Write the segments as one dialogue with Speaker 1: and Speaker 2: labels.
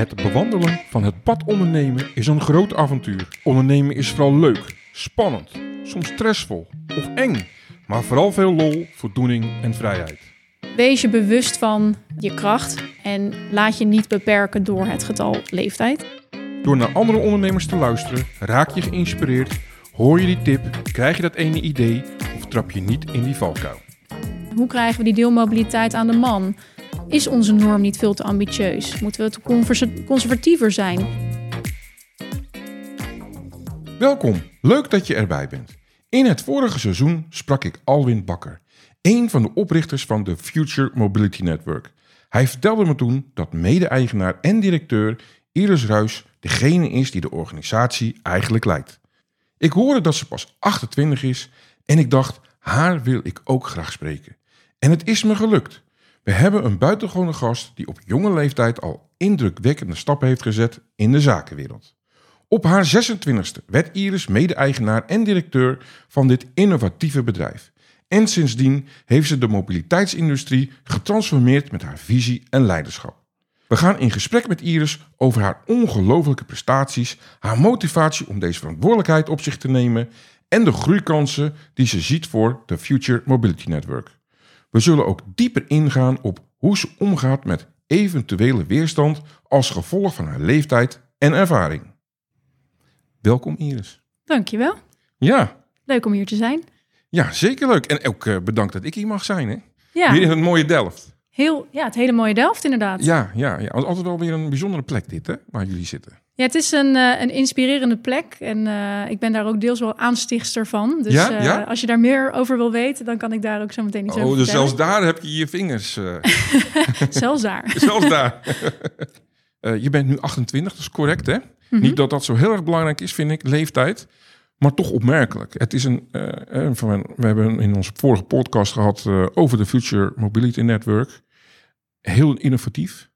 Speaker 1: Het bewandelen van het pad ondernemen is een groot avontuur. Ondernemen is vooral leuk, spannend, soms stressvol of eng, maar vooral veel lol, voldoening en vrijheid.
Speaker 2: Wees je bewust van je kracht en laat je niet beperken door het getal leeftijd.
Speaker 1: Door naar andere ondernemers te luisteren, raak je geïnspireerd, hoor je die tip, krijg je dat ene idee of trap je niet in die valkuil.
Speaker 2: Hoe krijgen we die deelmobiliteit aan de man? Is onze norm niet veel te ambitieus? Moeten we te conservatiever zijn?
Speaker 1: Welkom, leuk dat je erbij bent. In het vorige seizoen sprak ik Alwin Bakker, een van de oprichters van de Future Mobility Network. Hij vertelde me toen dat mede-eigenaar en directeur Iris Ruis degene is die de organisatie eigenlijk leidt. Ik hoorde dat ze pas 28 is en ik dacht, haar wil ik ook graag spreken. En het is me gelukt. We hebben een buitengewone gast die op jonge leeftijd al indrukwekkende stappen heeft gezet in de zakenwereld. Op haar 26e werd Iris mede-eigenaar en directeur van dit innovatieve bedrijf. En sindsdien heeft ze de mobiliteitsindustrie getransformeerd met haar visie en leiderschap. We gaan in gesprek met Iris over haar ongelofelijke prestaties, haar motivatie om deze verantwoordelijkheid op zich te nemen en de groeikansen die ze ziet voor de Future Mobility Network. We zullen ook dieper ingaan op hoe ze omgaat met eventuele weerstand als gevolg van haar leeftijd en ervaring. Welkom Iris.
Speaker 2: Dankjewel.
Speaker 1: Ja.
Speaker 2: Leuk om hier te zijn.
Speaker 1: Ja, zeker leuk. En ook uh, bedankt dat ik hier mag zijn. Hè?
Speaker 2: Ja.
Speaker 1: Weer in het mooie Delft.
Speaker 2: Heel, ja, het hele mooie Delft inderdaad.
Speaker 1: Ja, ja, ja. Altijd wel weer een bijzondere plek dit, hè, waar jullie zitten.
Speaker 2: Ja, het is een, uh, een inspirerende plek en uh, ik ben daar ook deels wel aanstichtster van. Dus
Speaker 1: ja, ja?
Speaker 2: Als je daar meer over wil weten, dan kan ik daar ook zo meteen iets
Speaker 1: oh,
Speaker 2: over
Speaker 1: dus
Speaker 2: vertellen.
Speaker 1: zelfs daar heb je je vingers.
Speaker 2: zelfs daar.
Speaker 1: zelfs daar. je bent nu 28, dat is correct, hè? Mm -hmm. Niet dat dat zo heel erg belangrijk is, vind ik, leeftijd. Maar toch opmerkelijk. Het is een, we hebben in onze vorige podcast gehad over de Future Mobility Network. Heel innovatief.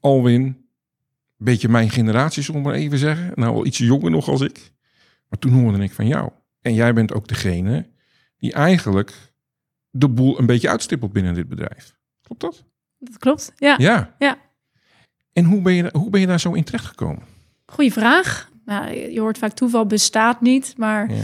Speaker 1: Alwin, beetje mijn generatie, zullen we maar even zeggen. Nou, al iets jonger nog als ik. Maar toen hoorde ik van jou. En jij bent ook degene die eigenlijk de boel een beetje uitstippelt binnen dit bedrijf. Klopt dat?
Speaker 2: Dat klopt, ja.
Speaker 1: Ja.
Speaker 2: ja.
Speaker 1: En hoe ben, je, hoe ben je daar zo in terecht gekomen?
Speaker 2: Goeie vraag. Nou, je hoort vaak toeval bestaat niet, maar ja.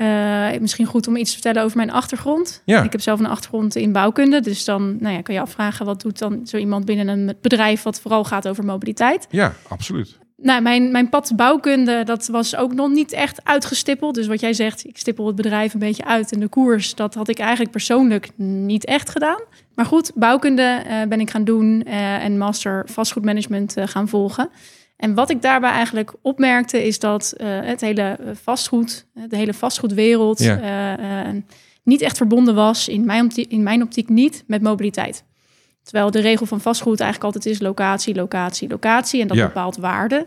Speaker 2: Uh, misschien goed om iets te vertellen over mijn achtergrond.
Speaker 1: Ja.
Speaker 2: Ik heb zelf een achtergrond in bouwkunde, dus dan nou ja, kan je afvragen wat doet dan zo iemand binnen een bedrijf wat vooral gaat over mobiliteit.
Speaker 1: Ja, absoluut.
Speaker 2: Nou, mijn, mijn pad bouwkunde, dat was ook nog niet echt uitgestippeld. Dus wat jij zegt, ik stippel het bedrijf een beetje uit in de koers. Dat had ik eigenlijk persoonlijk niet echt gedaan. Maar goed, bouwkunde uh, ben ik gaan doen uh, en master vastgoedmanagement gaan volgen. En wat ik daarbij eigenlijk opmerkte is dat uh, het hele vastgoed, de hele vastgoedwereld,
Speaker 1: ja.
Speaker 2: uh, niet echt verbonden was, in mijn, optiek, in mijn optiek niet, met mobiliteit. Terwijl de regel van vastgoed eigenlijk altijd is locatie, locatie, locatie en dat
Speaker 1: Ja.
Speaker 2: bepaalt waarde.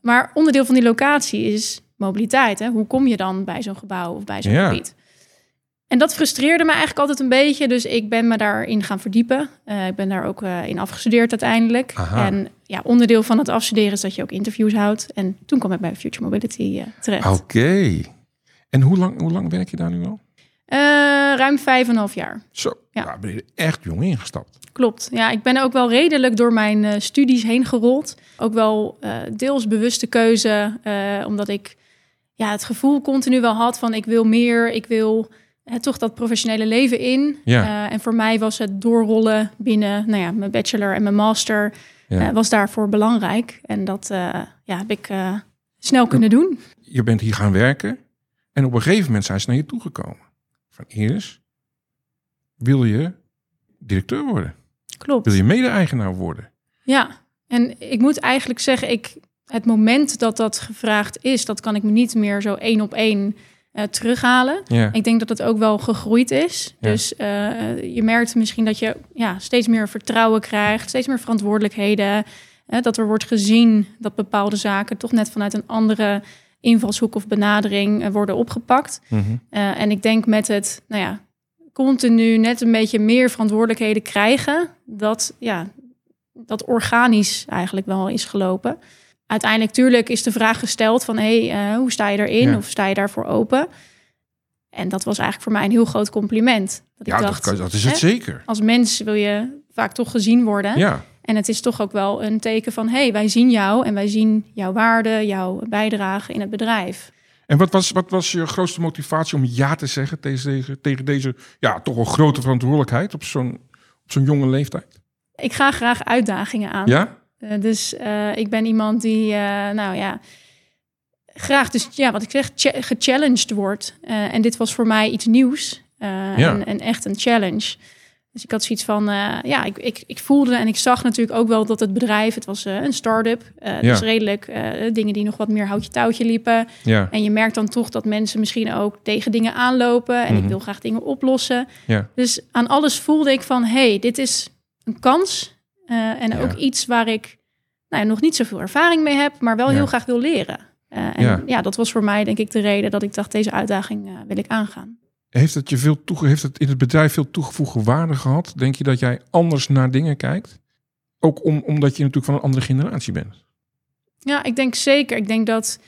Speaker 2: Maar onderdeel van die locatie is mobiliteit. Hè? Hoe kom je dan bij zo'n gebouw of bij zo'n
Speaker 1: Ja.
Speaker 2: gebied? En dat frustreerde me eigenlijk altijd een beetje. Dus ik ben me daarin gaan verdiepen. Eh, ik ben daar ook eh, in afgestudeerd uiteindelijk.
Speaker 1: Aha.
Speaker 2: En ja, onderdeel van het afstuderen is dat je ook interviews houdt. En toen kwam ik bij Future Mobility eh, terecht.
Speaker 1: Oké. En hoe lang, hoe lang werk je daar nu al?
Speaker 2: Ruim vijf en een half jaar.
Speaker 1: Zo,
Speaker 2: Ja.
Speaker 1: daar ben je echt jong ingestapt.
Speaker 2: Klopt. Ja, ik ben ook wel redelijk door mijn studies heen gerold. Ook wel deels bewuste keuze, omdat ik ja, het gevoel continu wel had van ik wil meer, ik wil toch dat professionele leven in.
Speaker 1: Ja.
Speaker 2: Eh, en voor mij was het doorrollen binnen nou ja, mijn bachelor en mijn master
Speaker 1: Ja.
Speaker 2: eh, was daarvoor belangrijk. En dat eh, ja, heb ik snel kunnen doen.
Speaker 1: Je bent hier gaan werken en op een gegeven moment zijn ze naar je toegekomen. Van Iris, wil je directeur worden?
Speaker 2: Klopt.
Speaker 1: Wil je mede-eigenaar worden?
Speaker 2: Ja, en ik moet eigenlijk zeggen, ik, het moment dat dat gevraagd is, dat kan ik me niet meer zo één op één eh, terughalen. Ik denk dat het ook wel gegroeid is. Dus eh, je merkt misschien dat je ja, steeds meer vertrouwen krijgt, steeds meer verantwoordelijkheden. dat er wordt gezien dat bepaalde zaken toch net vanuit een andere invalshoek of benadering eh, worden opgepakt.
Speaker 1: Mhm.
Speaker 2: En ik denk met het, nou ja, continu net een beetje meer verantwoordelijkheden krijgen, dat ja, dat organisch eigenlijk wel is gelopen. Uiteindelijk, tuurlijk, is de vraag gesteld van, hey, eh, hoe sta je erin
Speaker 1: Ja.
Speaker 2: of sta je daarvoor open? En dat was eigenlijk voor mij een heel groot compliment. Dat
Speaker 1: Ja,
Speaker 2: ik
Speaker 1: dat,
Speaker 2: dacht,
Speaker 1: kan- dat is het
Speaker 2: hè,
Speaker 1: zeker.
Speaker 2: als mens wil je vaak toch gezien worden.
Speaker 1: Ja,
Speaker 2: En het is toch ook wel een teken van: hé, hey, wij zien jou en wij zien jouw waarde, jouw bijdrage in het bedrijf.
Speaker 1: En wat was, wat was je grootste motivatie om ja te zeggen tegen deze, tegen deze ja, toch wel grote verantwoordelijkheid op zo'n op zo'n jonge leeftijd?
Speaker 2: Ik ga graag uitdagingen aan.
Speaker 1: Ja?
Speaker 2: Uh, dus uh, ik ben iemand die, uh, nou ja, graag dus, ja, wat ik zeg, gechallenged wordt. en dit was voor mij iets nieuws ja. en, en, echt een challenge. Dus ik had zoiets van, ja, ik, ik, ik, voelde en ik zag natuurlijk ook wel dat het bedrijf, het was een start-up, dus redelijk dingen die nog wat meer houtje touwtje liepen.
Speaker 1: Ja.
Speaker 2: En je merkt dan toch dat mensen misschien ook tegen dingen aanlopen en mm -hmm. ik wil graag dingen oplossen.
Speaker 1: Ja.
Speaker 2: Dus aan alles voelde ik van, hey, dit is een kans uh, en ook iets waar ik nou ja, nog niet zoveel ervaring mee heb, maar wel heel graag wil leren. Uh, en ja. ja. dat was voor mij denk ik de reden dat ik dacht, deze uitdaging uh, wil ik aangaan.
Speaker 1: Heeft het je veel toege heeft het in het bedrijf veel toegevoegde waarde gehad? Denk je dat jij anders naar dingen kijkt? Ook om, omdat je natuurlijk van een andere generatie bent.
Speaker 2: Ja, ik denk zeker. Ik denk dat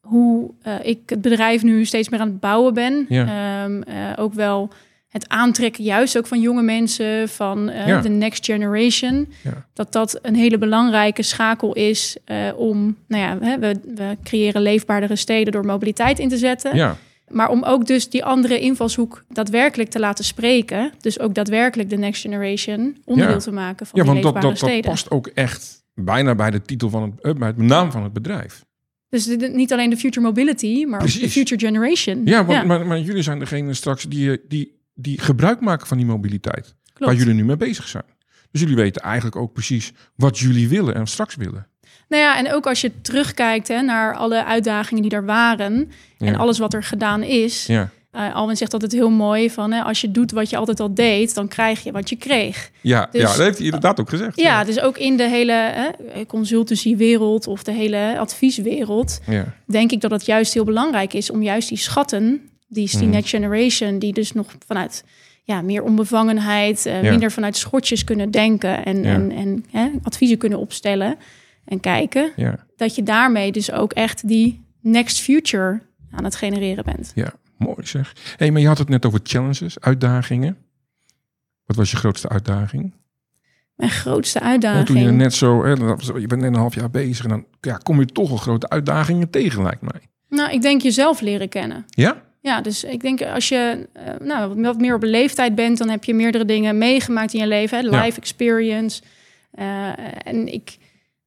Speaker 2: hoe ik het bedrijf nu steeds meer aan het bouwen ben, um, ook wel het aantrekken juist ook van jonge mensen, van uh,
Speaker 1: Ja.
Speaker 2: de next generation.
Speaker 1: Ja.
Speaker 2: Dat dat een hele belangrijke schakel is eh, om, nou ja, we, we, creëren leefbaardere steden door mobiliteit in te zetten.
Speaker 1: Ja,
Speaker 2: Maar om ook dus die andere invalshoek daadwerkelijk te laten spreken. Dus ook daadwerkelijk de next generation onderdeel te maken van
Speaker 1: ja
Speaker 2: die
Speaker 1: want dat,
Speaker 2: leefbare
Speaker 1: dat, dat
Speaker 2: steden.
Speaker 1: past ook echt bijna bij de titel van het, eh, bij het naam van het bedrijf.
Speaker 2: Dus de- de- niet alleen de future mobility, maar ook de future generation.
Speaker 1: Ja, want, Maar, maar jullie zijn degene straks die, die, die gebruik maken van die mobiliteit.
Speaker 2: klopt.
Speaker 1: Waar jullie nu mee bezig zijn. Dus jullie weten eigenlijk ook precies wat jullie willen en straks willen.
Speaker 2: Nou ja, en ook als je terugkijkt hè, naar alle uitdagingen die er waren en
Speaker 1: Ja.
Speaker 2: alles wat er gedaan is.
Speaker 1: Ja,
Speaker 2: Eh, Alwin zegt altijd heel mooi van hè, als je doet wat je altijd al deed, dan krijg je wat je kreeg.
Speaker 1: ja,
Speaker 2: Dus-
Speaker 1: ja dat heeft hij inderdaad ook gezegd.
Speaker 2: Ja, dus ook in de hele hè, consultancywereld of de hele advieswereld
Speaker 1: ja.
Speaker 2: denk ik dat het juist heel belangrijk is om juist die schatten, die is die
Speaker 1: Mhm.
Speaker 2: next generation, die dus nog vanuit ja, meer onbevangenheid, eh,
Speaker 1: Ja.
Speaker 2: minder vanuit schotjes kunnen denken en,
Speaker 1: Ja.
Speaker 2: en, en hè, adviezen kunnen opstellen en kijken,
Speaker 1: ja,
Speaker 2: dat je daarmee dus ook echt die next future aan het genereren bent.
Speaker 1: ja, mooi zeg. hey, maar je had het net over challenges, uitdagingen. Wat was je grootste uitdaging?
Speaker 2: Mijn grootste
Speaker 1: Want toen je
Speaker 2: uitdaging.
Speaker 1: net zo, hè, je bent net een half jaar bezig en dan ja, kom je toch wel grote uitdagingen tegen, lijkt mij.
Speaker 2: Nou, ik denk jezelf leren kennen.
Speaker 1: Ja?
Speaker 2: Ja, dus ik denk als je eh, nou, wat- meer op een leeftijd bent, dan heb je meerdere dingen meegemaakt in je leven. Hè?
Speaker 1: Ja.
Speaker 2: Life experience. Eh, en ik,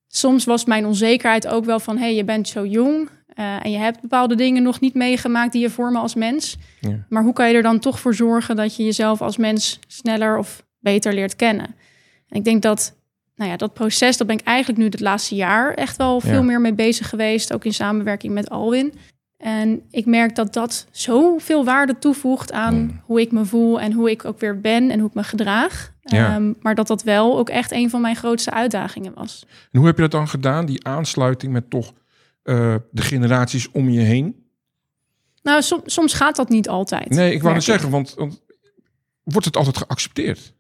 Speaker 2: soms was mijn onzekerheid ook wel van, hé, hey, je bent zo jong eh, en je hebt bepaalde dingen nog niet meegemaakt die je vormen als mens.
Speaker 1: Ja.
Speaker 2: Maar hoe kan je er dan toch voor zorgen dat je jezelf als mens sneller of beter leert kennen? En ik denk dat, nou ja, dat proces, dat ben ik eigenlijk nu het laatste jaar echt wel veel
Speaker 1: Ja.
Speaker 2: meer mee bezig geweest, ook in samenwerking met Alwin. En ik merk dat dat zoveel waarde toevoegt aan
Speaker 1: Mm.
Speaker 2: hoe ik me voel en hoe ik ook weer ben en hoe ik me gedraag.
Speaker 1: Ja.
Speaker 2: Ehm, maar dat dat wel ook echt een van mijn grootste uitdagingen was.
Speaker 1: En hoe heb je dat dan gedaan, die aansluiting met toch eh, de generaties om je heen?
Speaker 2: Nou, som- soms gaat dat niet altijd.
Speaker 1: Nee, ik wou net zeggen, want, want wordt het altijd geaccepteerd?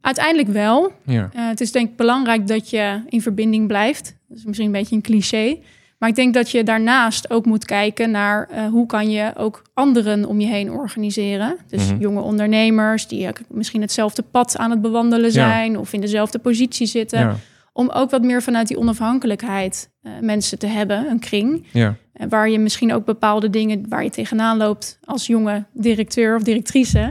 Speaker 2: Uiteindelijk wel.
Speaker 1: Ja,
Speaker 2: Eh, het is denk ik belangrijk dat je in verbinding blijft. Dat is misschien een beetje een cliché. Maar ik denk dat je daarnaast ook moet kijken naar eh, hoe kan je ook anderen om je heen organiseren. Dus
Speaker 1: Mhm.
Speaker 2: jonge ondernemers die ook misschien hetzelfde pad aan het bewandelen zijn of in dezelfde positie zitten.
Speaker 1: ja,
Speaker 2: Om ook wat meer vanuit die onafhankelijkheid eh, mensen te hebben, een kring.
Speaker 1: ja,
Speaker 2: waar je misschien ook bepaalde dingen waar je tegenaan loopt als jonge directeur of directrice.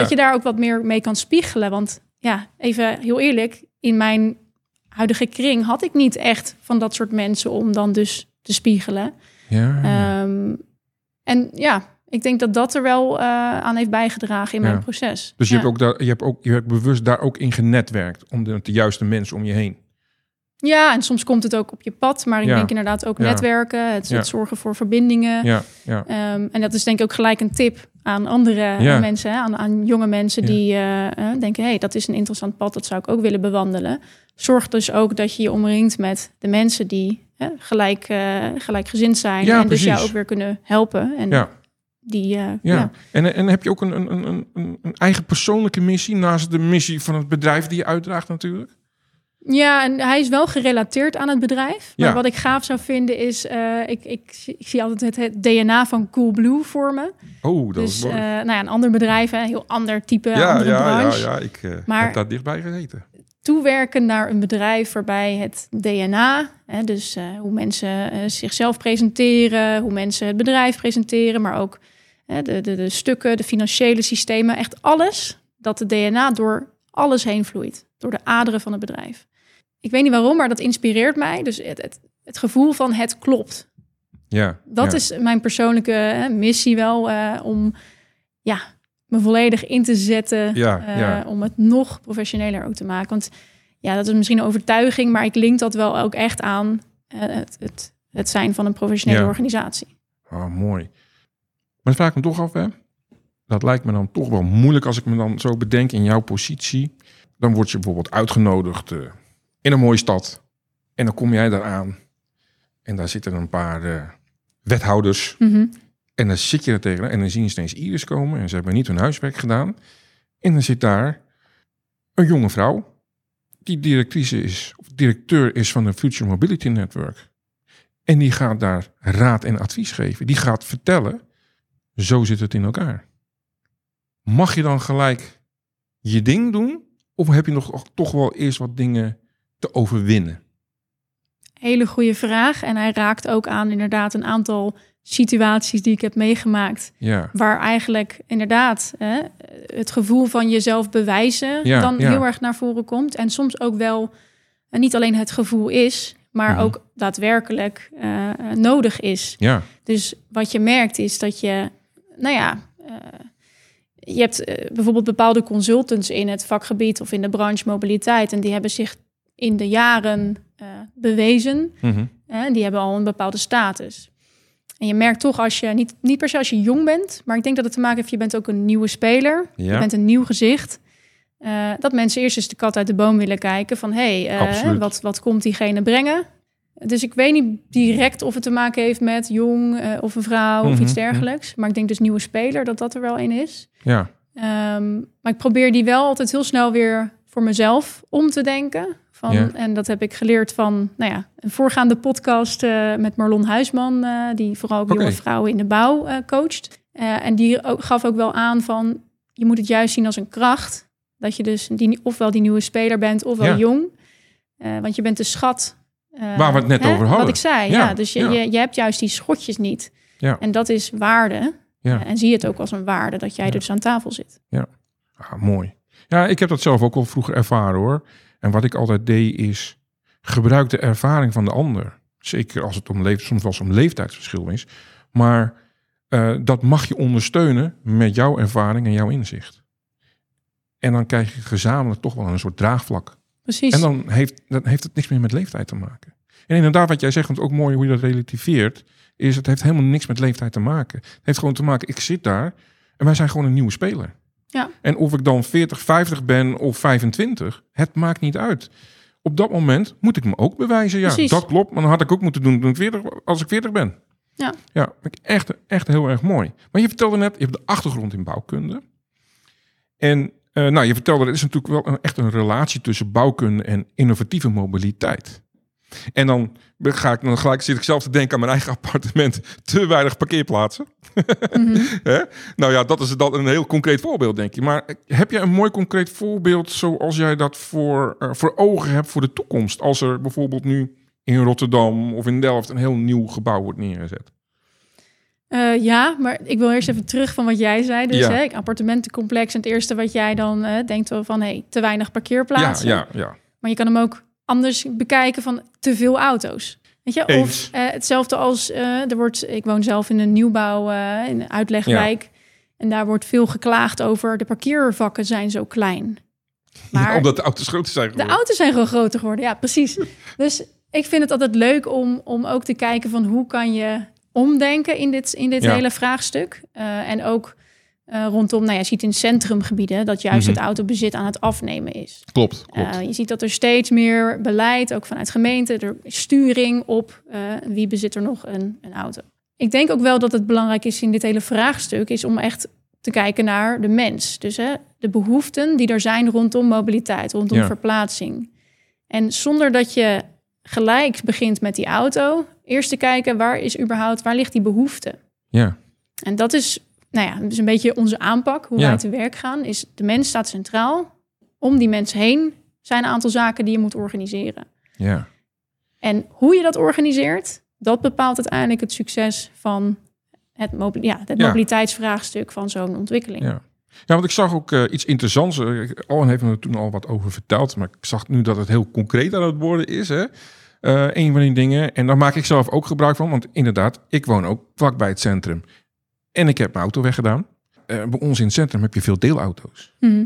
Speaker 2: Dat je daar ook wat meer mee kan spiegelen. Want ja, even heel eerlijk, in mijn huidige kring had ik niet echt van dat soort mensen om dan dus te spiegelen.
Speaker 1: ja.
Speaker 2: Ehm, en ja, ik denk dat dat er wel eh, aan heeft bijgedragen in
Speaker 1: Ja.
Speaker 2: mijn proces.
Speaker 1: Dus je, hebt ook daar, je, hebt ook, je hebt bewust daar ook in genetwerkt, om de, de juiste mensen om je heen.
Speaker 2: Ja, en soms komt het ook op je pad. Maar ik
Speaker 1: Ja.
Speaker 2: denk inderdaad ook
Speaker 1: Ja.
Speaker 2: netwerken, het, zorgen voor verbindingen.
Speaker 1: Ja, ja,
Speaker 2: Ehm, en dat is denk ik ook gelijk een tip aan andere
Speaker 1: Ja.
Speaker 2: mensen, hè, aan, aan jonge mensen die eh, eh, denken: hé, hey, dat is een interessant pad, dat zou ik ook willen bewandelen. Zorg dus ook dat je je omringt met de mensen die hè, gelijk, eh, gelijkgezind zijn en dus jou ook weer kunnen helpen. En
Speaker 1: ja.
Speaker 2: die, eh,
Speaker 1: ja.
Speaker 2: ja.
Speaker 1: En, en heb je ook een, een, een, een eigen persoonlijke missie naast de missie van het bedrijf die je uitdraagt natuurlijk?
Speaker 2: Ja, en hij is wel gerelateerd aan het bedrijf. Maar
Speaker 1: Ja.
Speaker 2: wat ik gaaf zou vinden is, eh, ik, ik, zie- ik zie altijd het, DNA van Coolblue voor me.
Speaker 1: Oh, dat
Speaker 2: Dus
Speaker 1: is
Speaker 2: eh,
Speaker 1: mooi.
Speaker 2: nou ja, een ander bedrijf, een heel ander type,
Speaker 1: ja,
Speaker 2: andere
Speaker 1: ja, ja,
Speaker 2: branche.
Speaker 1: ja, ik
Speaker 2: Maar-
Speaker 1: heb daar dichtbij gezeten.
Speaker 2: toewerken naar een bedrijf waarbij het DNA, hè, dus hoe mensen zichzelf presenteren, hoe mensen het bedrijf presenteren, maar ook hè, de, de, de stukken, de financiële systemen, echt alles, dat het DNA door alles heen vloeit, door de aderen van het bedrijf. Ik weet niet waarom, maar dat inspireert mij. Dus het, het, het gevoel van het klopt.
Speaker 1: Ja,
Speaker 2: Dat
Speaker 1: ja.
Speaker 2: is mijn persoonlijke hè, missie wel, eh, om ja, me volledig in te zetten
Speaker 1: Ja,
Speaker 2: eh,
Speaker 1: ja.
Speaker 2: om het nog professioneler ook te maken. Want ja, dat is misschien een overtuiging, maar ik link dat wel ook echt aan eh, het, het, het zijn van een professionele
Speaker 1: Ja.
Speaker 2: organisatie.
Speaker 1: Oh, mooi. Maar dan vraag ik me toch af, hè. Dat lijkt me dan toch wel moeilijk als ik me dan zo bedenk in jouw positie. Dan word je bijvoorbeeld uitgenodigd in een mooie stad. En dan kom jij daar aan. En daar zitten een paar eh, wethouders.
Speaker 2: Mhm.
Speaker 1: En dan zit je er tegen en dan zien ze ineens Iris komen. En ze hebben niet hun huiswerk gedaan. En dan zit daar een jonge vrouw. Die directrice is, of directeur is van de Future Mobility Network. En die gaat daar raad en advies geven. Die gaat vertellen, zo zit het in elkaar. Mag je dan gelijk je ding doen? Of heb je nog toch wel eerst wat dingen te overwinnen?
Speaker 2: Hele goede vraag. En hij raakt ook aan inderdaad een aantal situaties die ik heb meegemaakt.
Speaker 1: Ja,
Speaker 2: Waar eigenlijk inderdaad hè, het gevoel van jezelf bewijzen
Speaker 1: Ja,
Speaker 2: dan
Speaker 1: ja.
Speaker 2: heel erg naar voren komt. En soms ook wel eh, niet alleen het gevoel is, maar
Speaker 1: Mhm.
Speaker 2: ook daadwerkelijk eh, nodig is.
Speaker 1: ja,
Speaker 2: Dus wat je merkt is dat je, nou ja, eh, je hebt bijvoorbeeld bepaalde consultants in het vakgebied of in de branche mobiliteit. En die hebben zich in de jaren eh, bewezen. Hè, die hebben al een bepaalde status. En je merkt toch als je, niet, niet per se als je jong bent, maar ik denk dat het te maken heeft, je bent ook een nieuwe speler. Je bent een nieuw gezicht. Eh, dat mensen eerst eens de kat uit de boom willen kijken van hé, hey, eh, wat, wat komt diegene brengen? Dus ik weet niet direct of het te maken heeft met jong of een vrouw of
Speaker 1: Mhm,
Speaker 2: iets
Speaker 1: mhm.
Speaker 2: dergelijks. Maar ik denk dus nieuwe speler dat dat er wel een is.
Speaker 1: ja.
Speaker 2: Ehm, maar ik probeer die wel altijd heel snel weer voor mezelf om te denken. Van,
Speaker 1: Ja.
Speaker 2: En dat heb ik geleerd van nou ja, een voorgaande podcast eh, met Marlon Huisman, eh, die vooral ook jonge vrouwen in de bouw eh, coacht. En die gaf ook wel aan van je moet het juist zien als een kracht. Dat je dus die, ofwel die nieuwe speler bent, ofwel
Speaker 1: Ja.
Speaker 2: jong. Want je bent de schat.
Speaker 1: Waar we het net
Speaker 2: hè,
Speaker 1: over hadden.
Speaker 2: Wat ik zei,
Speaker 1: Ja,
Speaker 2: ja. dus je,
Speaker 1: ja.
Speaker 2: Je, je hebt juist die schotjes niet.
Speaker 1: Ja.
Speaker 2: En dat is waarde.
Speaker 1: Ja.
Speaker 2: En zie het ook als een waarde dat jij
Speaker 1: Ja.
Speaker 2: dus aan tafel zit.
Speaker 1: Ah, mooi. Ja, ik heb dat zelf ook al vroeger ervaren hoor. En wat ik altijd deed is gebruik de ervaring van de ander. Zeker als het om leeftijd, soms wel eens om leeftijdsverschil is. Maar eh, dat mag je ondersteunen met jouw ervaring en jouw inzicht. En dan krijg je gezamenlijk toch wel een soort draagvlak.
Speaker 2: Precies.
Speaker 1: En dan heeft, dan heeft het niks meer met leeftijd te maken. En inderdaad, wat jij zegt, want ook mooi hoe je dat relativeert, is het heeft helemaal niks met leeftijd te maken. Het heeft gewoon te maken, ik zit daar en wij zijn gewoon een nieuwe speler.
Speaker 2: Ja.
Speaker 1: En of ik dan 40, 50 ben of 25, het maakt niet uit. Op dat moment moet ik me ook bewijzen. Ja,
Speaker 2: Precies.
Speaker 1: dat klopt, maar dan had ik ook moeten doen toen ik 40, als ik 40 ben.
Speaker 2: Ja.
Speaker 1: Ja, echt, echt heel erg mooi. Maar je vertelde net, je hebt de achtergrond in bouwkunde. En eh, nou, je vertelde, er is natuurlijk wel een, echt een relatie tussen bouwkunde en innovatieve mobiliteit. En dan, ga ik, dan gelijk zit ik zelf te denken aan mijn eigen appartement. Te weinig parkeerplaatsen. Nou ja, dat is dan een heel concreet voorbeeld, denk je. Maar heb jij een mooi concreet voorbeeld zoals jij dat voor, eh, voor ogen hebt voor de toekomst? Als er bijvoorbeeld nu in Rotterdam of in Delft een heel nieuw gebouw wordt neergezet.
Speaker 2: Eh, ja, maar ik wil eerst even terug van wat jij zei. Dus
Speaker 1: Ja.
Speaker 2: hè, appartementencomplex. En het eerste wat jij dan eh, denkt van... hey, te weinig parkeerplaatsen.
Speaker 1: Ja, ja, ja.
Speaker 2: Maar je kan hem ook anders bekijken van te veel auto's. Weet je?
Speaker 1: Eens.
Speaker 2: Of eh, hetzelfde als... eh, er wordt, ik woon zelf in een nieuwbouw, eh, in een uitlegwijk. En daar wordt veel geklaagd over... de parkeervakken zijn zo klein. Maar
Speaker 1: Ja, omdat de auto's groter zijn
Speaker 2: de
Speaker 1: geworden.
Speaker 2: auto's zijn gewoon groter geworden. Ja, precies. dus ik vind het altijd leuk om, om ook te kijken van hoe kan je omdenken in dit, in dit
Speaker 1: Ja.
Speaker 2: hele vraagstuk. En ook eh, rondom, nou ja, je ziet in centrumgebieden dat juist
Speaker 1: Mhm.
Speaker 2: het autobezit aan het afnemen is.
Speaker 1: Klopt, klopt.
Speaker 2: Eh, je ziet dat er steeds meer beleid, ook vanuit gemeenten, er sturing op eh, wie bezit er nog een, een auto. Ik denk ook wel dat het belangrijk is in dit hele vraagstuk, is om echt te kijken naar de mens. Dus hè, de behoeften die er zijn rondom mobiliteit, rondom
Speaker 1: Ja.
Speaker 2: verplaatsing. En zonder dat je gelijk begint met die auto, eerst te kijken waar is überhaupt, waar ligt die behoefte?
Speaker 1: ja,
Speaker 2: En dat is, nou ja, dus een beetje onze aanpak, hoe
Speaker 1: Ja.
Speaker 2: wij te werk gaan, is de mens staat centraal. Om die mens heen zijn een aantal zaken die je moet organiseren.
Speaker 1: Ja.
Speaker 2: En hoe je dat organiseert, dat bepaalt uiteindelijk het succes van het, ja, het
Speaker 1: Ja.
Speaker 2: mobiliteitsvraagstuk van zo'n ontwikkeling.
Speaker 1: Ja. ja, want ik zag ook eh, iets interessants. Eh, Owen heeft me er toen al wat over verteld. Maar ik zag nu dat het heel concreet aan het worden is. Hè? Eh, een van die dingen. En daar maak ik zelf ook gebruik van. Want inderdaad, ik woon ook vlakbij het centrum. En ik heb mijn auto weggedaan. Eh bij ons in het centrum heb je veel deelauto's.
Speaker 2: Mhm.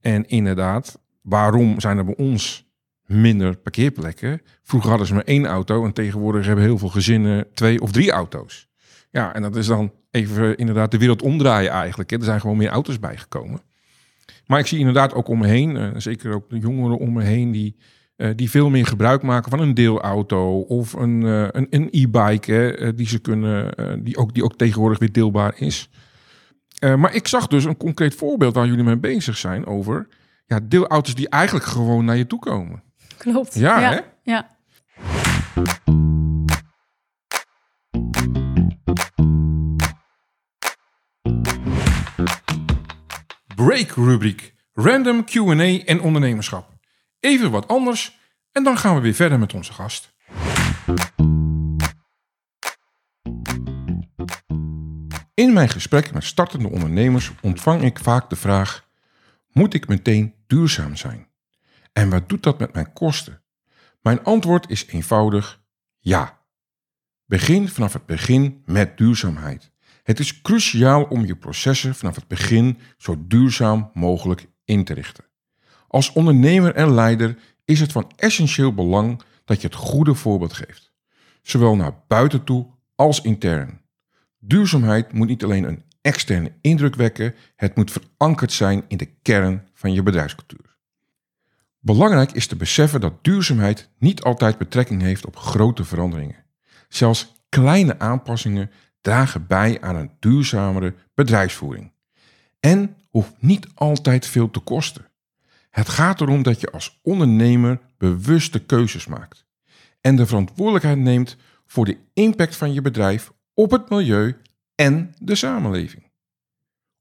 Speaker 1: En inderdaad, waarom zijn er bij ons minder parkeerplekken? Vroeger hadden ze maar één auto en tegenwoordig hebben heel veel gezinnen twee of drie auto's. Ja, en dat is dan even inderdaad de wereld omdraaien eigenlijk. Hè. Er zijn gewoon meer auto's bijgekomen. Maar ik zie inderdaad ook om me heen, eh, zeker ook de jongeren om me heen, die, eh, die veel meer gebruik maken van een deelauto of een, eh, een, een e-bike, eh, die ze kunnen, eh, die, ook, die ook tegenwoordig weer deelbaar is. Eh, maar ik zag dus een concreet voorbeeld waar jullie mee bezig zijn over ja, deelauto's die eigenlijk gewoon naar je toe komen.
Speaker 2: Klopt.
Speaker 1: Ja,
Speaker 2: ja,
Speaker 1: hè?
Speaker 2: ja.
Speaker 1: Break rubriek. Random Q&A en ondernemerschap. Even wat anders en dan gaan we weer verder met onze gast. In mijn gesprek met startende ondernemers ontvang ik vaak de vraag: moet ik meteen duurzaam zijn? En wat doet dat met mijn kosten? Mijn antwoord is eenvoudig: ja. Begin vanaf het begin met duurzaamheid. Het is cruciaal om je processen vanaf het begin zo duurzaam mogelijk in te richten. Als ondernemer en leider is het van essentieel belang dat je het goede voorbeeld geeft, zowel naar buiten toe als intern. Duurzaamheid moet niet alleen een externe indruk wekken, het moet verankerd zijn in de kern van je bedrijfscultuur. Belangrijk is te beseffen dat duurzaamheid niet altijd betrekking heeft op grote veranderingen. Zelfs kleine aanpassingen dragen bij aan een duurzamere bedrijfsvoering. En hoeft niet altijd veel te kosten. Het gaat erom dat je als ondernemer bewuste keuzes maakt en de verantwoordelijkheid neemt voor de impact van je bedrijf op het milieu en de samenleving.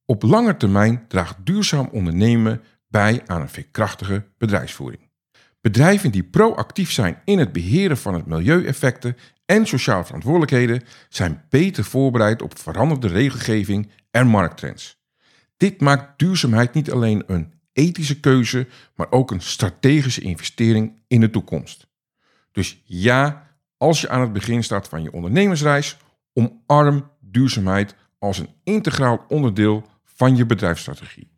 Speaker 1: Op lange termijn draagt duurzaam ondernemen bij aan een veerkrachtige bedrijfsvoering. Bedrijven die proactief zijn in het beheren van het milieueffecten en sociale verantwoordelijkheden zijn beter voorbereid op veranderde regelgeving en markttrends. Dit maakt duurzaamheid niet alleen een ethische keuze, maar ook een strategische investering in de toekomst. Dus ja, als je aan het begin staat van je ondernemersreis, omarm duurzaamheid als een integraal onderdeel van je bedrijfsstrategie.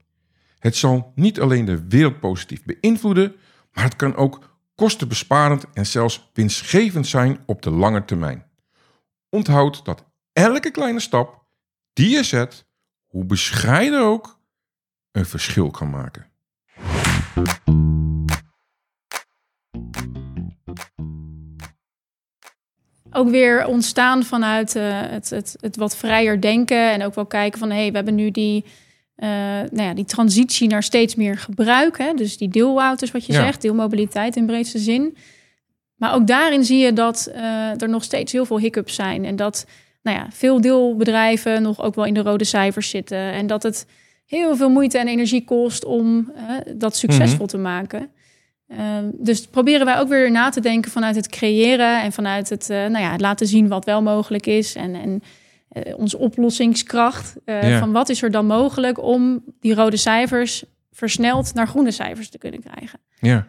Speaker 1: Het zal niet alleen de wereld positief beïnvloeden, maar het kan ook kostenbesparend en zelfs winstgevend zijn op de lange termijn. Onthoud dat elke kleine stap die je zet, hoe bescheiden ook, een verschil kan maken.
Speaker 2: Ook weer ontstaan vanuit eh, het, het, het wat vrijer denken. En ook wel kijken van hé, hey, we hebben nu die, eh, nou ja, die transitie naar steeds meer gebruik. Hè? Dus die deelauto's, wat je
Speaker 1: Ja.
Speaker 2: zegt, deelmobiliteit in breedste zin. Maar ook daarin zie je dat eh, er nog steeds heel veel hiccups zijn. En dat nou ja, veel deelbedrijven nog ook wel in de rode cijfers zitten. En dat het heel veel moeite en energie kost om eh, dat succesvol te maken. Ehm, dus proberen wij ook weer na te denken vanuit het creëren en vanuit het, eh, nou ja, het laten zien wat wel mogelijk is. En, en eh, onze oplossingskracht.
Speaker 1: Ja.
Speaker 2: Van wat is er dan mogelijk om die rode cijfers versneld naar groene cijfers te kunnen krijgen.
Speaker 1: Ja,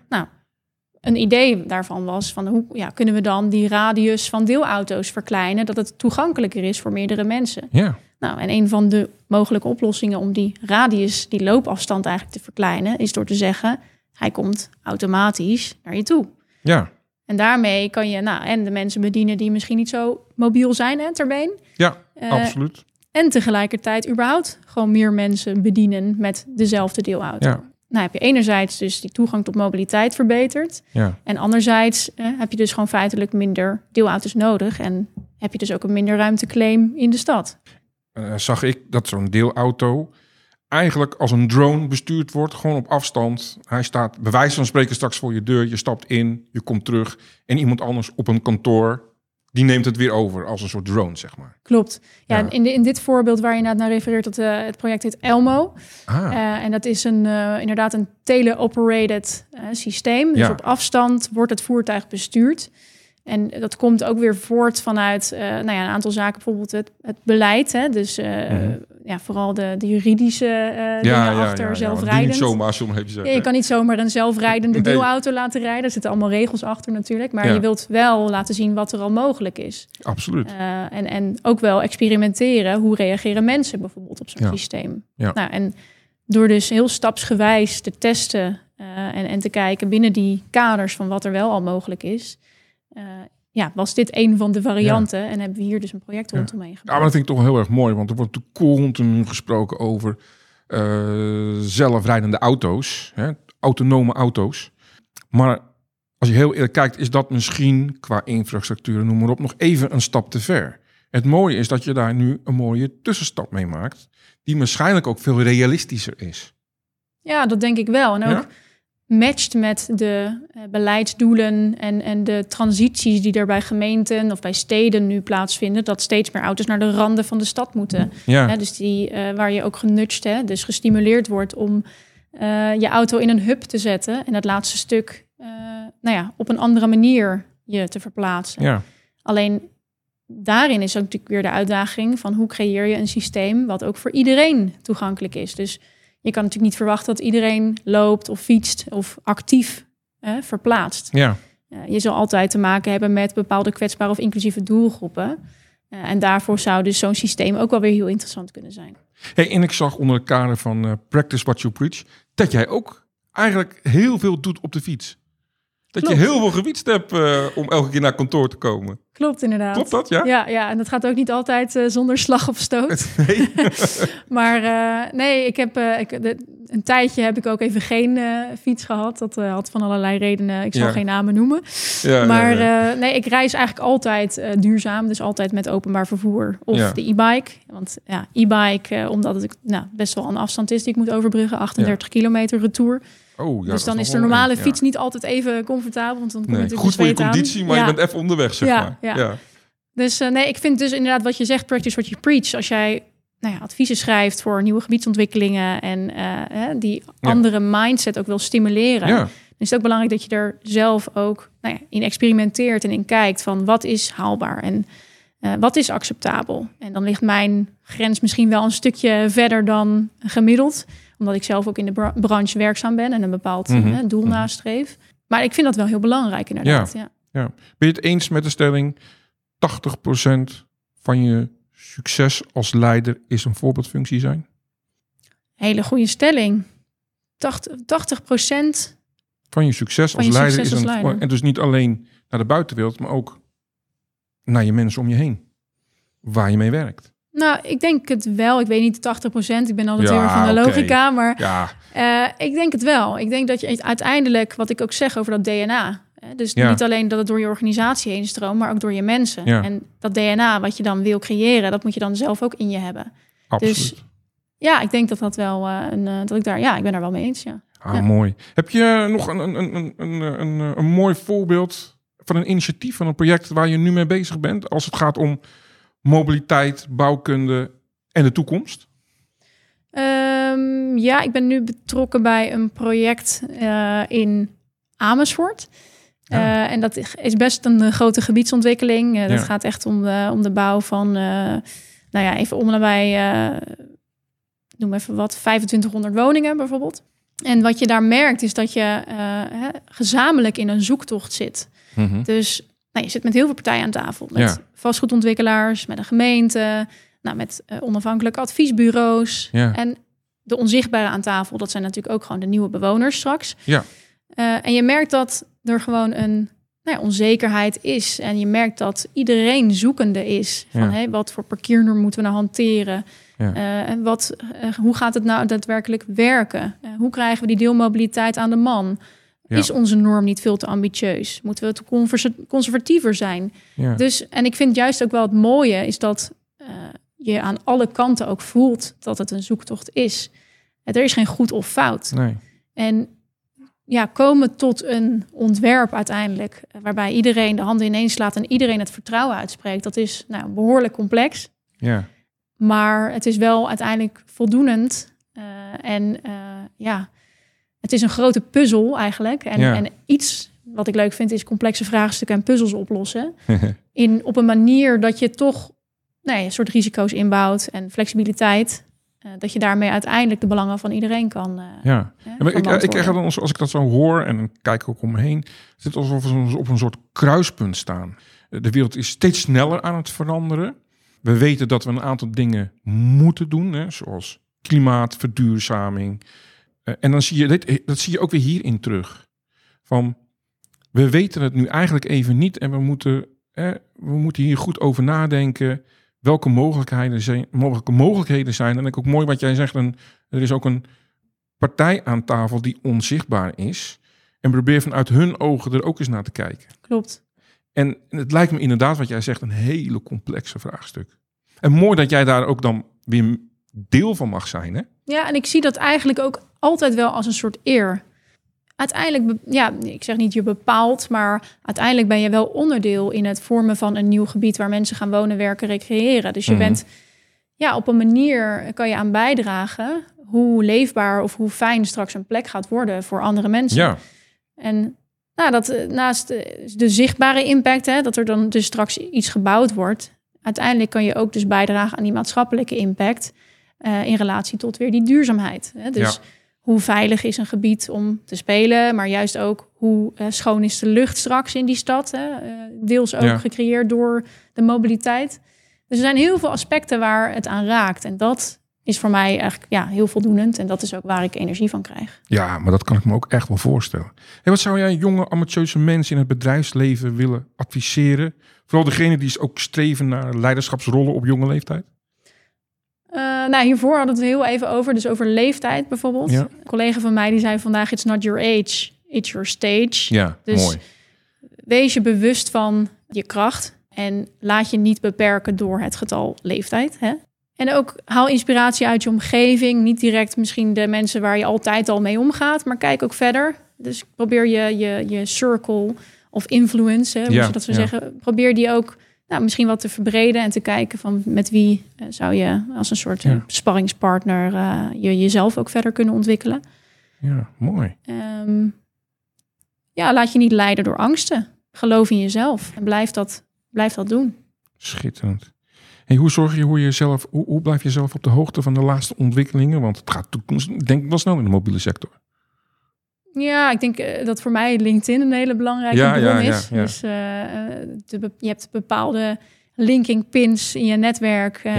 Speaker 2: Een idee daarvan was van hoe ja, kunnen we dan die radius van deelauto's verkleinen, dat het toegankelijker is voor meerdere mensen.
Speaker 1: ja,
Speaker 2: Nou, en een van de mogelijke oplossingen om die radius, die loopafstand eigenlijk te verkleinen, is door te zeggen, hij komt automatisch naar je toe.
Speaker 1: ja,
Speaker 2: En daarmee kan je nou, en de mensen bedienen die misschien niet zo mobiel zijn, hè, terbeen.
Speaker 1: ja,
Speaker 2: Eh,
Speaker 1: absoluut.
Speaker 2: En tegelijkertijd überhaupt gewoon meer mensen bedienen met dezelfde deelauto.
Speaker 1: Ja.
Speaker 2: Nou heb je enerzijds dus die toegang tot mobiliteit verbeterd.
Speaker 1: Ja,
Speaker 2: En anderzijds eh, heb je dus gewoon feitelijk minder deelauto's nodig. En heb je dus ook een minder ruimteclaim in de stad.
Speaker 1: Eh, zag ik dat zo'n deelauto eigenlijk als een drone bestuurd wordt, gewoon op afstand. Hij staat bij wijze van spreken straks voor je deur, je stapt in, je komt terug en iemand anders op een kantoor, die neemt het weer over als een soort drone, zeg maar.
Speaker 2: Klopt. Ja, In, de- in dit voorbeeld waar je naar refereert, dat, eh, het project heet Elmo.
Speaker 1: Ah,
Speaker 2: Eh, en dat is een, inderdaad een teleoperated systeem. Dus
Speaker 1: Ja.
Speaker 2: op afstand wordt het voertuig bestuurd. En dat komt ook weer voort vanuit eh, nou ja, een aantal zaken, bijvoorbeeld het, het beleid. Hè? Dus eh,
Speaker 1: Mhm.
Speaker 2: ja, vooral de, de juridische eh dingen achter zelfrijdend.
Speaker 1: niet zomaar, als je
Speaker 2: Ja,
Speaker 1: zeggen.
Speaker 2: je kan niet zomaar een zelfrijdende
Speaker 1: Nee.
Speaker 2: deelauto laten rijden. Er zitten allemaal regels achter natuurlijk. Maar
Speaker 1: Ja.
Speaker 2: je wilt wel laten zien wat er al mogelijk is.
Speaker 1: Absoluut.
Speaker 2: En, en ook wel experimenteren. Hoe reageren mensen bijvoorbeeld op zo'n
Speaker 1: Ja.
Speaker 2: systeem?
Speaker 1: Ja.
Speaker 2: Nou, en door dus heel stapsgewijs te testen en, en te kijken binnen die kaders van wat er wel al mogelijk is. Eh, ja, was dit een van de varianten. En hebben we hier dus een project rondomheen
Speaker 1: Ja, maar dat vind ik toch heel erg mooi, want er wordt natuurlijk continu gesproken over eh, zelfrijdende auto's, hè, autonome auto's. Maar als je heel eerlijk kijkt, is dat misschien qua infrastructuur, noem maar op, nog even een stap te ver. Het mooie is dat je daar nu een mooie tussenstap mee maakt, die waarschijnlijk ook veel realistischer is.
Speaker 2: Ja, dat denk ik wel. En ook
Speaker 1: Ja?
Speaker 2: Matcht met de eh, beleidsdoelen en, en de transities die er bij gemeenten of bij steden nu plaatsvinden. Dat steeds meer auto's naar de randen van de stad moeten.
Speaker 1: Ja,
Speaker 2: dus die, eh, waar je ook genudged, hè, dus gestimuleerd wordt om eh, je auto in een hub te zetten. En dat laatste stuk nou ja, op een andere manier je te verplaatsen.
Speaker 1: ja,
Speaker 2: Alleen daarin is ook natuurlijk weer de uitdaging van hoe creëer je een systeem wat ook voor iedereen toegankelijk is. Dus je kan natuurlijk niet verwachten dat iedereen loopt of fietst of actief eh, verplaatst.
Speaker 1: ja.
Speaker 2: Je zal altijd te maken hebben met bepaalde kwetsbare of inclusieve doelgroepen. En daarvoor zou dus zo'n systeem ook wel weer heel interessant kunnen zijn.
Speaker 1: Hey, en ik zag onder het kader van eh, Practice What You Preach, dat jij ook eigenlijk heel veel doet op de fiets. Dat
Speaker 2: Klopt.
Speaker 1: je heel veel gefietst hebt eh, om elke keer naar kantoor te komen.
Speaker 2: Klopt inderdaad.
Speaker 1: Klopt dat, ja?
Speaker 2: Ja, ja, en dat gaat ook niet altijd eh, zonder slag of stoot.
Speaker 1: Nee.
Speaker 2: Maar eh, nee, ik heb ik, de- een tijdje heb ik ook even geen eh, fiets gehad. Dat eh, had van allerlei redenen. Ik zal
Speaker 1: Ja.
Speaker 2: geen namen noemen.
Speaker 1: Ja,
Speaker 2: maar
Speaker 1: ja,
Speaker 2: eh, nee, ik reis eigenlijk altijd duurzaam. Dus altijd met openbaar vervoer of de e-bike. Want ja, e-bike, omdat het nou, best wel een afstand is die ik moet overbruggen. 38 kilometer retour.
Speaker 1: oh, ja,
Speaker 2: dus dan is de
Speaker 1: een
Speaker 2: normale fiets niet altijd even comfortabel. Want dan kom je
Speaker 1: Nee, goed voor je
Speaker 2: aan.
Speaker 1: conditie, maar je bent even onderweg, zeg
Speaker 2: Ja,
Speaker 1: maar.
Speaker 2: ja.
Speaker 1: Ja.
Speaker 2: Dus nee, ik vind dus inderdaad wat je zegt, practice what you preach. Als jij nou ja, adviezen schrijft voor nieuwe gebiedsontwikkelingen en eh, die
Speaker 1: Ja.
Speaker 2: andere mindset ook wil stimuleren,
Speaker 1: Ja.
Speaker 2: dan is het ook belangrijk dat je er zelf ook nou ja, in experimenteert en in kijkt van wat is haalbaar en eh, wat is acceptabel. En dan ligt mijn grens misschien wel een stukje verder dan gemiddeld, omdat ik zelf ook in de bra- branche werkzaam ben en een bepaald
Speaker 1: Mhm.
Speaker 2: doel
Speaker 1: Mhm.
Speaker 2: nastreef. Maar ik vind dat wel heel belangrijk inderdaad. Ja.
Speaker 1: Ben je het eens met de stelling 80% van je succes als leider is een voorbeeldfunctie zijn?
Speaker 2: Hele goede stelling. 80%,
Speaker 1: Van je succes
Speaker 2: Van
Speaker 1: als
Speaker 2: je
Speaker 1: leider
Speaker 2: succes
Speaker 1: is
Speaker 2: als
Speaker 1: een
Speaker 2: leider.
Speaker 1: en dus niet alleen naar de buitenwereld, maar ook naar je mensen om je heen. Waar je mee werkt.
Speaker 2: Nou, ik denk het wel. Ik weet niet 80% Ik ben altijd
Speaker 1: Ja,
Speaker 2: heel erg van de logica. Maar
Speaker 1: Ja,
Speaker 2: eh, ik denk het wel. Ik denk dat je uiteindelijk, wat ik ook zeg over dat DNA... Dus
Speaker 1: Ja.
Speaker 2: niet alleen dat het door je organisatie heen stroomt, maar ook door je mensen.
Speaker 1: Ja.
Speaker 2: En dat DNA wat je dan wil creëren, dat moet je dan zelf ook in je hebben.
Speaker 1: absoluut.
Speaker 2: Dus- Ja, ik denk dat dat wel eh, een, eh, dat ik daar, ja, ik ben daar wel mee eens. Ja.
Speaker 1: Ah,
Speaker 2: Ja.
Speaker 1: mooi. Heb je nog een, een, een, een, een, een, een mooi voorbeeld van een initiatief, van een project waar je nu mee bezig bent als het gaat om mobiliteit, bouwkunde en de toekomst?
Speaker 2: Ehm, ja, ik ben nu betrokken bij een project eh, in Amersfoort.
Speaker 1: Ja.
Speaker 2: Eh, en dat is best een eh, grote gebiedsontwikkeling. Eh, dat
Speaker 1: Ja.
Speaker 2: gaat echt om de, om de bouw van, nou ja, even om nabij, noem even wat, 2500 woningen bijvoorbeeld. En wat je daar merkt is dat je hè, gezamenlijk in een zoektocht zit. Dus nou, je zit met heel veel partijen aan tafel. Met
Speaker 1: Ja.
Speaker 2: vastgoedontwikkelaars, met een gemeente, nou, met onafhankelijke adviesbureaus. En de onzichtbare aan tafel, dat zijn natuurlijk ook gewoon de nieuwe bewoners straks.
Speaker 1: Ja.
Speaker 2: Eh, en je merkt dat er gewoon een nou ja, onzekerheid is. En je merkt dat iedereen zoekende is. Van
Speaker 1: Ja.
Speaker 2: hey, wat voor parkeernorm moeten we nou hanteren?
Speaker 1: Ja.
Speaker 2: Eh, en wat, eh, hoe gaat het nou daadwerkelijk werken? Hoe krijgen we die deelmobiliteit aan de man? Is onze norm niet veel te ambitieus? Moeten we te conservatiever zijn? Dus, en ik vind juist ook wel het mooie is dat je aan alle kanten ook voelt dat het een zoektocht is. Er is geen goed of fout.
Speaker 1: Nee.
Speaker 2: En ja, komen tot een ontwerp uiteindelijk. eh, Waarbij iedereen de handen ineens slaat en iedereen het vertrouwen uitspreekt. Dat is nou, behoorlijk complex.
Speaker 1: Ja.
Speaker 2: Maar het is wel uiteindelijk voldoenend. Eh, en eh, ja, het is een grote puzzel eigenlijk. En,
Speaker 1: Ja.
Speaker 2: en iets wat ik leuk vind is complexe vraagstukken en puzzels oplossen. In, op een manier dat je toch nee, een soort risico's inbouwt en flexibiliteit. Eh, dat je daarmee uiteindelijk de belangen van iedereen kan. eh,
Speaker 1: ja.
Speaker 2: hè,
Speaker 1: maar
Speaker 2: kan
Speaker 1: ik, ik krijg dan, als als ik dat zo hoor en dan kijk ik ook om me heen, is alsof we op een soort kruispunt staan. Eh, De wereld is steeds sneller aan het veranderen. We weten dat we een aantal dingen moeten doen, hè, zoals klimaat, verduurzaming. Eh, en dan zie je dit, dat zie je ook weer hierin terug. Van, we weten het nu eigenlijk even niet en we moeten, hè, we moeten hier goed over nadenken. Welke mogelijkheden zijn, mogelijke mogelijkheden zijn. En ik ook mooi wat jij zegt. En er is ook een partij aan tafel die onzichtbaar is. En probeer vanuit hun ogen er ook eens naar te kijken.
Speaker 2: Klopt.
Speaker 1: En het lijkt me inderdaad, wat jij zegt, een hele complexe vraagstuk. En mooi dat jij daar ook dan weer deel van mag zijn, hè?
Speaker 2: Ja, en ik zie dat eigenlijk ook altijd wel als een soort eer. Uiteindelijk, ja, ik zeg niet je bepaalt, maar uiteindelijk ben je wel onderdeel in het vormen van een nieuw gebied waar mensen gaan wonen, werken, recreëren. Dus je
Speaker 1: Mhm.
Speaker 2: bent, ja, op een manier kan je aan bijdragen hoe leefbaar of hoe fijn straks een plek gaat worden voor andere mensen.
Speaker 1: Ja,
Speaker 2: En nou, dat eh, naast de, de zichtbare impact, hè, dat er dan dus straks iets gebouwd wordt, uiteindelijk kan je ook dus bijdragen aan die maatschappelijke impact eh, in relatie tot weer die duurzaamheid. Hè. Dus
Speaker 1: Ja.
Speaker 2: Hoe veilig is een gebied om te spelen, maar juist ook hoe eh, schoon is de lucht straks in die stad, hè, eh, deels ook
Speaker 1: Ja.
Speaker 2: gecreëerd door de mobiliteit. Dus er zijn heel veel aspecten waar het aan raakt en dat is voor mij eigenlijk ja, heel voldoenend en dat is ook waar ik energie van krijg.
Speaker 1: ja, maar dat kan ik me ook echt wel voorstellen. En wat zou jij jonge ambitieuze mensen in het bedrijfsleven willen adviseren? Vooral degene die ook streven naar leiderschapsrollen op jonge leeftijd?
Speaker 2: Eh, nou, hiervoor hadden we het heel even over, dus over leeftijd bijvoorbeeld.
Speaker 1: Ja.
Speaker 2: Een collega van mij die zei vandaag: It's not your age, it's your stage.
Speaker 1: Ja,
Speaker 2: Dus-
Speaker 1: mooi.
Speaker 2: Wees je bewust van je kracht en laat je niet beperken door het getal leeftijd. Hè? En ook haal inspiratie uit je omgeving. Niet direct misschien de mensen waar je altijd al mee omgaat, maar kijk ook verder. Dus probeer je, je, je circle of influence, hè, hoe
Speaker 1: Ja,
Speaker 2: ze dat zo
Speaker 1: ja.
Speaker 2: zeggen, probeer die ook nou, misschien wat te verbreden en te kijken van met wie eh, zou je als een soort eh,
Speaker 1: Ja.
Speaker 2: sparringspartner eh, je jezelf ook verder kunnen ontwikkelen.
Speaker 1: Ja, mooi.
Speaker 2: Ehm, ja, laat je niet leiden door angsten. Geloof in jezelf en blijf dat, blijf dat doen.
Speaker 1: Schitterend. Hey, hoe zorg je hoe je zelf, hoe, hoe blijf je zelf op de hoogte van de laatste ontwikkelingen? Want het gaat toekomst, denk ik wel snel in de mobiele sector.
Speaker 2: Ja, ik denk eh, dat voor mij LinkedIn een hele belangrijke
Speaker 1: Ja,
Speaker 2: bron
Speaker 1: ja,
Speaker 2: is.
Speaker 1: ja.
Speaker 2: Dus eh, de je hebt bepaalde linking pins in je netwerk. Eh,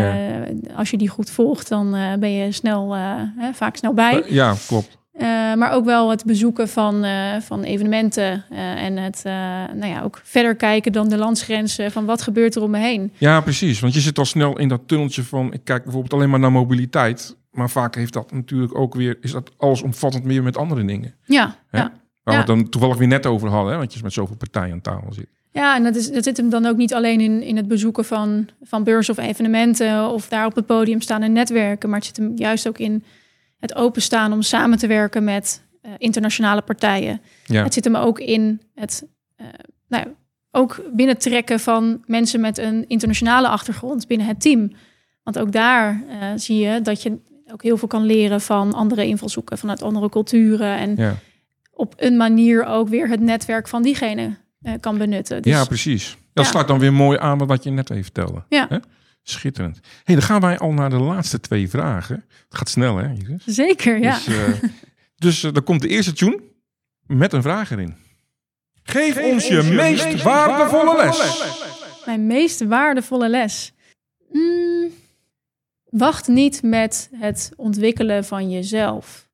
Speaker 2: Als je die goed volgt, dan ben je snel, eh, hè, vaak snel bij.
Speaker 1: Ja, klopt.
Speaker 2: Maar ook wel het bezoeken van, van evenementen en het nou ja, ook verder kijken dan de landsgrenzen van wat gebeurt er om me heen.
Speaker 1: Ja, precies. Want je zit al snel in dat tunneltje van, ik kijk bijvoorbeeld alleen maar naar mobiliteit. Maar vaak heeft dat natuurlijk ook weer, is dat allesomvattend meer met andere dingen.
Speaker 2: Ja,
Speaker 1: Hè?
Speaker 2: ja.
Speaker 1: Waar
Speaker 2: Ja.
Speaker 1: we het dan toevallig weer net over hadden, hè? want je met zoveel partijen aan tafel zit.
Speaker 2: Ja, en dat, is, dat zit hem dan ook niet alleen in, in het bezoeken van, van beurzen of evenementen of daar op het podium staan en netwerken, maar het zit hem juist ook in het openstaan om samen te werken met eh, internationale partijen.
Speaker 1: Ja,
Speaker 2: Het zit hem ook in het eh, nou, ook binnentrekken van mensen met een internationale achtergrond binnen het team. Want ook daar eh, zie je dat je ook heel veel kan leren van andere invalshoeken, vanuit andere culturen en
Speaker 1: ja.
Speaker 2: op een manier ook weer het netwerk van diegene eh, kan benutten. Dus,
Speaker 1: ja precies. Dat
Speaker 2: Ja.
Speaker 1: sluit dan weer mooi aan wat je net even vertelde.
Speaker 2: Ja.
Speaker 1: Hè? Schitterend. hey, dan gaan wij al naar de laatste twee vragen. Het gaat snel, hè, Iris?
Speaker 2: Zeker, ja.
Speaker 1: Dus, eh, dus eh, dan komt de eerste tune met een vraag erin. Geef, ons je, meest, waardevolle les.
Speaker 2: Mijn meest waardevolle les. Mm, wacht niet met het ontwikkelen van jezelf.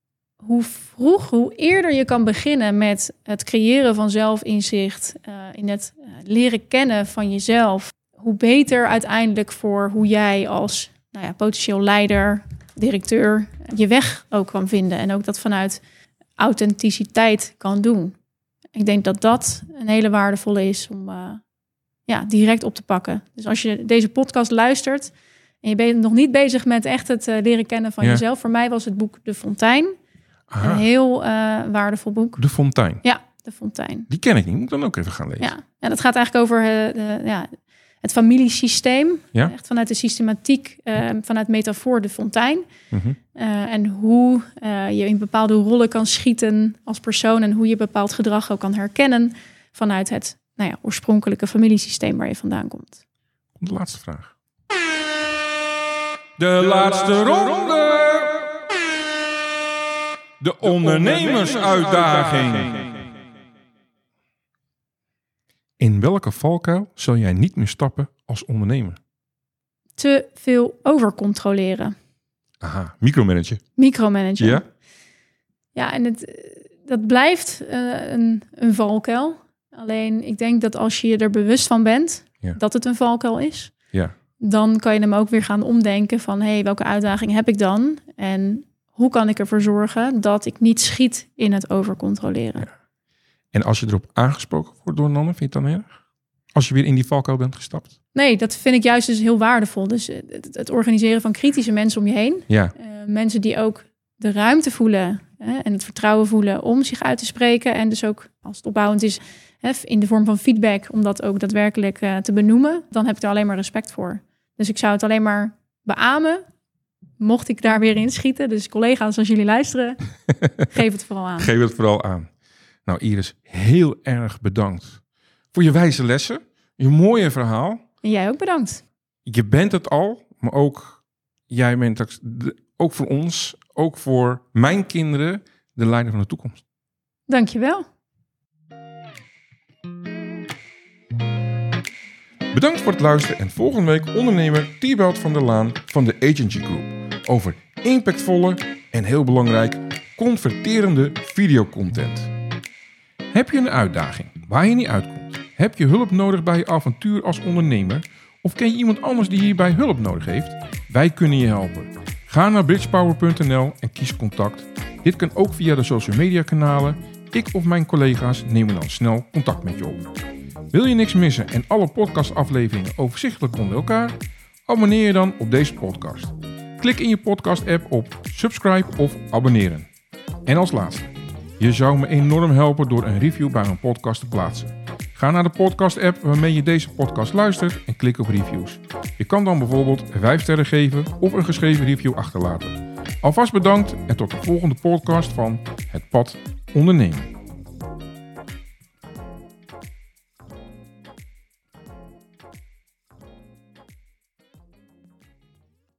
Speaker 2: Hoe vroeg, hoe eerder je kan beginnen met het creëren van zelfinzicht, eh, in het eh, leren kennen van jezelf, hoe beter uiteindelijk voor hoe jij als nou ja, potentieel leider, directeur, je weg ook kan vinden. En ook dat vanuit authenticiteit kan doen. Ik denk dat dat een hele waardevolle is om eh, ja, direct op te pakken. Dus als je deze podcast luistert en je bent nog niet bezig met echt het eh, leren kennen van
Speaker 1: Ja.
Speaker 2: jezelf. Voor mij was het boek De Fontein
Speaker 1: Aha.
Speaker 2: Een heel eh, waardevol boek.
Speaker 1: De Fontein.
Speaker 2: Ja, De Fontein.
Speaker 1: Die ken ik niet. Moet ik dan ook even gaan lezen.
Speaker 2: Ja, en dat gaat eigenlijk over eh, de, ja, het familiesysteem.
Speaker 1: Ja.
Speaker 2: Echt vanuit de systematiek, eh, vanuit metafoor de fontein.
Speaker 1: Mhm.
Speaker 2: En hoe je in bepaalde rollen kan schieten als persoon. En hoe je bepaald gedrag ook kan herkennen vanuit het nou ja, oorspronkelijke familiesysteem waar je vandaan komt.
Speaker 1: De laatste vraag. De laatste ronde. De ondernemersuitdaging. In welke valkuil zal jij niet meer stappen als ondernemer?
Speaker 2: Te veel overcontroleren.
Speaker 1: Aha, micromanager.
Speaker 2: Micromanagen.
Speaker 1: Ja?
Speaker 2: Ja, en het, dat blijft eh, een, een valkuil. Alleen ik denk dat als je je er bewust van bent
Speaker 1: Ja.
Speaker 2: dat het een valkuil is,
Speaker 1: Ja.
Speaker 2: Dan kan je hem ook weer gaan omdenken van hé, hey, welke uitdaging heb ik dan? En hoe kan ik ervoor zorgen dat ik niet schiet in het overcontroleren?
Speaker 1: En als je erop aangesproken wordt door een ander, vind je het dan erg? Als je weer in die valkuil bent gestapt?
Speaker 2: Nee, dat vind ik juist dus heel waardevol. Dus eh, het, het organiseren van kritische mensen om je heen.
Speaker 1: Ja.
Speaker 2: Eh, mensen die ook de ruimte voelen hè, en het vertrouwen voelen om zich uit te spreken. En dus ook als het opbouwend is hè, in de vorm van feedback, om dat ook daadwerkelijk eh, te benoemen. Dan heb ik er alleen maar respect voor. Dus ik zou het alleen maar beamen, mocht ik daar weer in schieten. Dus collega's, als jullie luisteren, geef het vooral aan.
Speaker 1: Geef het vooral aan. Nou, Iris, heel erg bedankt voor je wijze lessen, je mooie verhaal.
Speaker 2: En jij ook bedankt.
Speaker 1: Je bent het al, maar ook jij bent ook voor ons, ook voor mijn kinderen, de leider van de toekomst.
Speaker 2: Dankjewel.
Speaker 1: Bedankt voor het luisteren en volgende week ondernemer Thibaut van der Laan van de Agency Group over impactvolle en heel belangrijk converterende videocontent. Heb je een uitdaging waar je niet uitkomt? Heb je hulp nodig bij je avontuur als ondernemer? Of ken je iemand anders die hierbij hulp nodig heeft? Wij kunnen je helpen. Ga naar bridgepower.nl en kies contact. Dit kan ook via de social media kanalen. Ik of mijn collega's nemen dan snel contact met je op. Wil je niks missen en alle podcastafleveringen overzichtelijk onder elkaar? Abonneer je dan op deze podcast. Klik in je podcast-app op subscribe of abonneren. En als laatste, je zou me enorm helpen door een review bij mijn podcast te plaatsen. Ga naar de podcast-app waarmee je deze podcast luistert en klik op reviews. Je kan dan bijvoorbeeld 5 sterren geven of een geschreven review achterlaten. Alvast bedankt en tot de volgende podcast van Het Pad Ondernemen.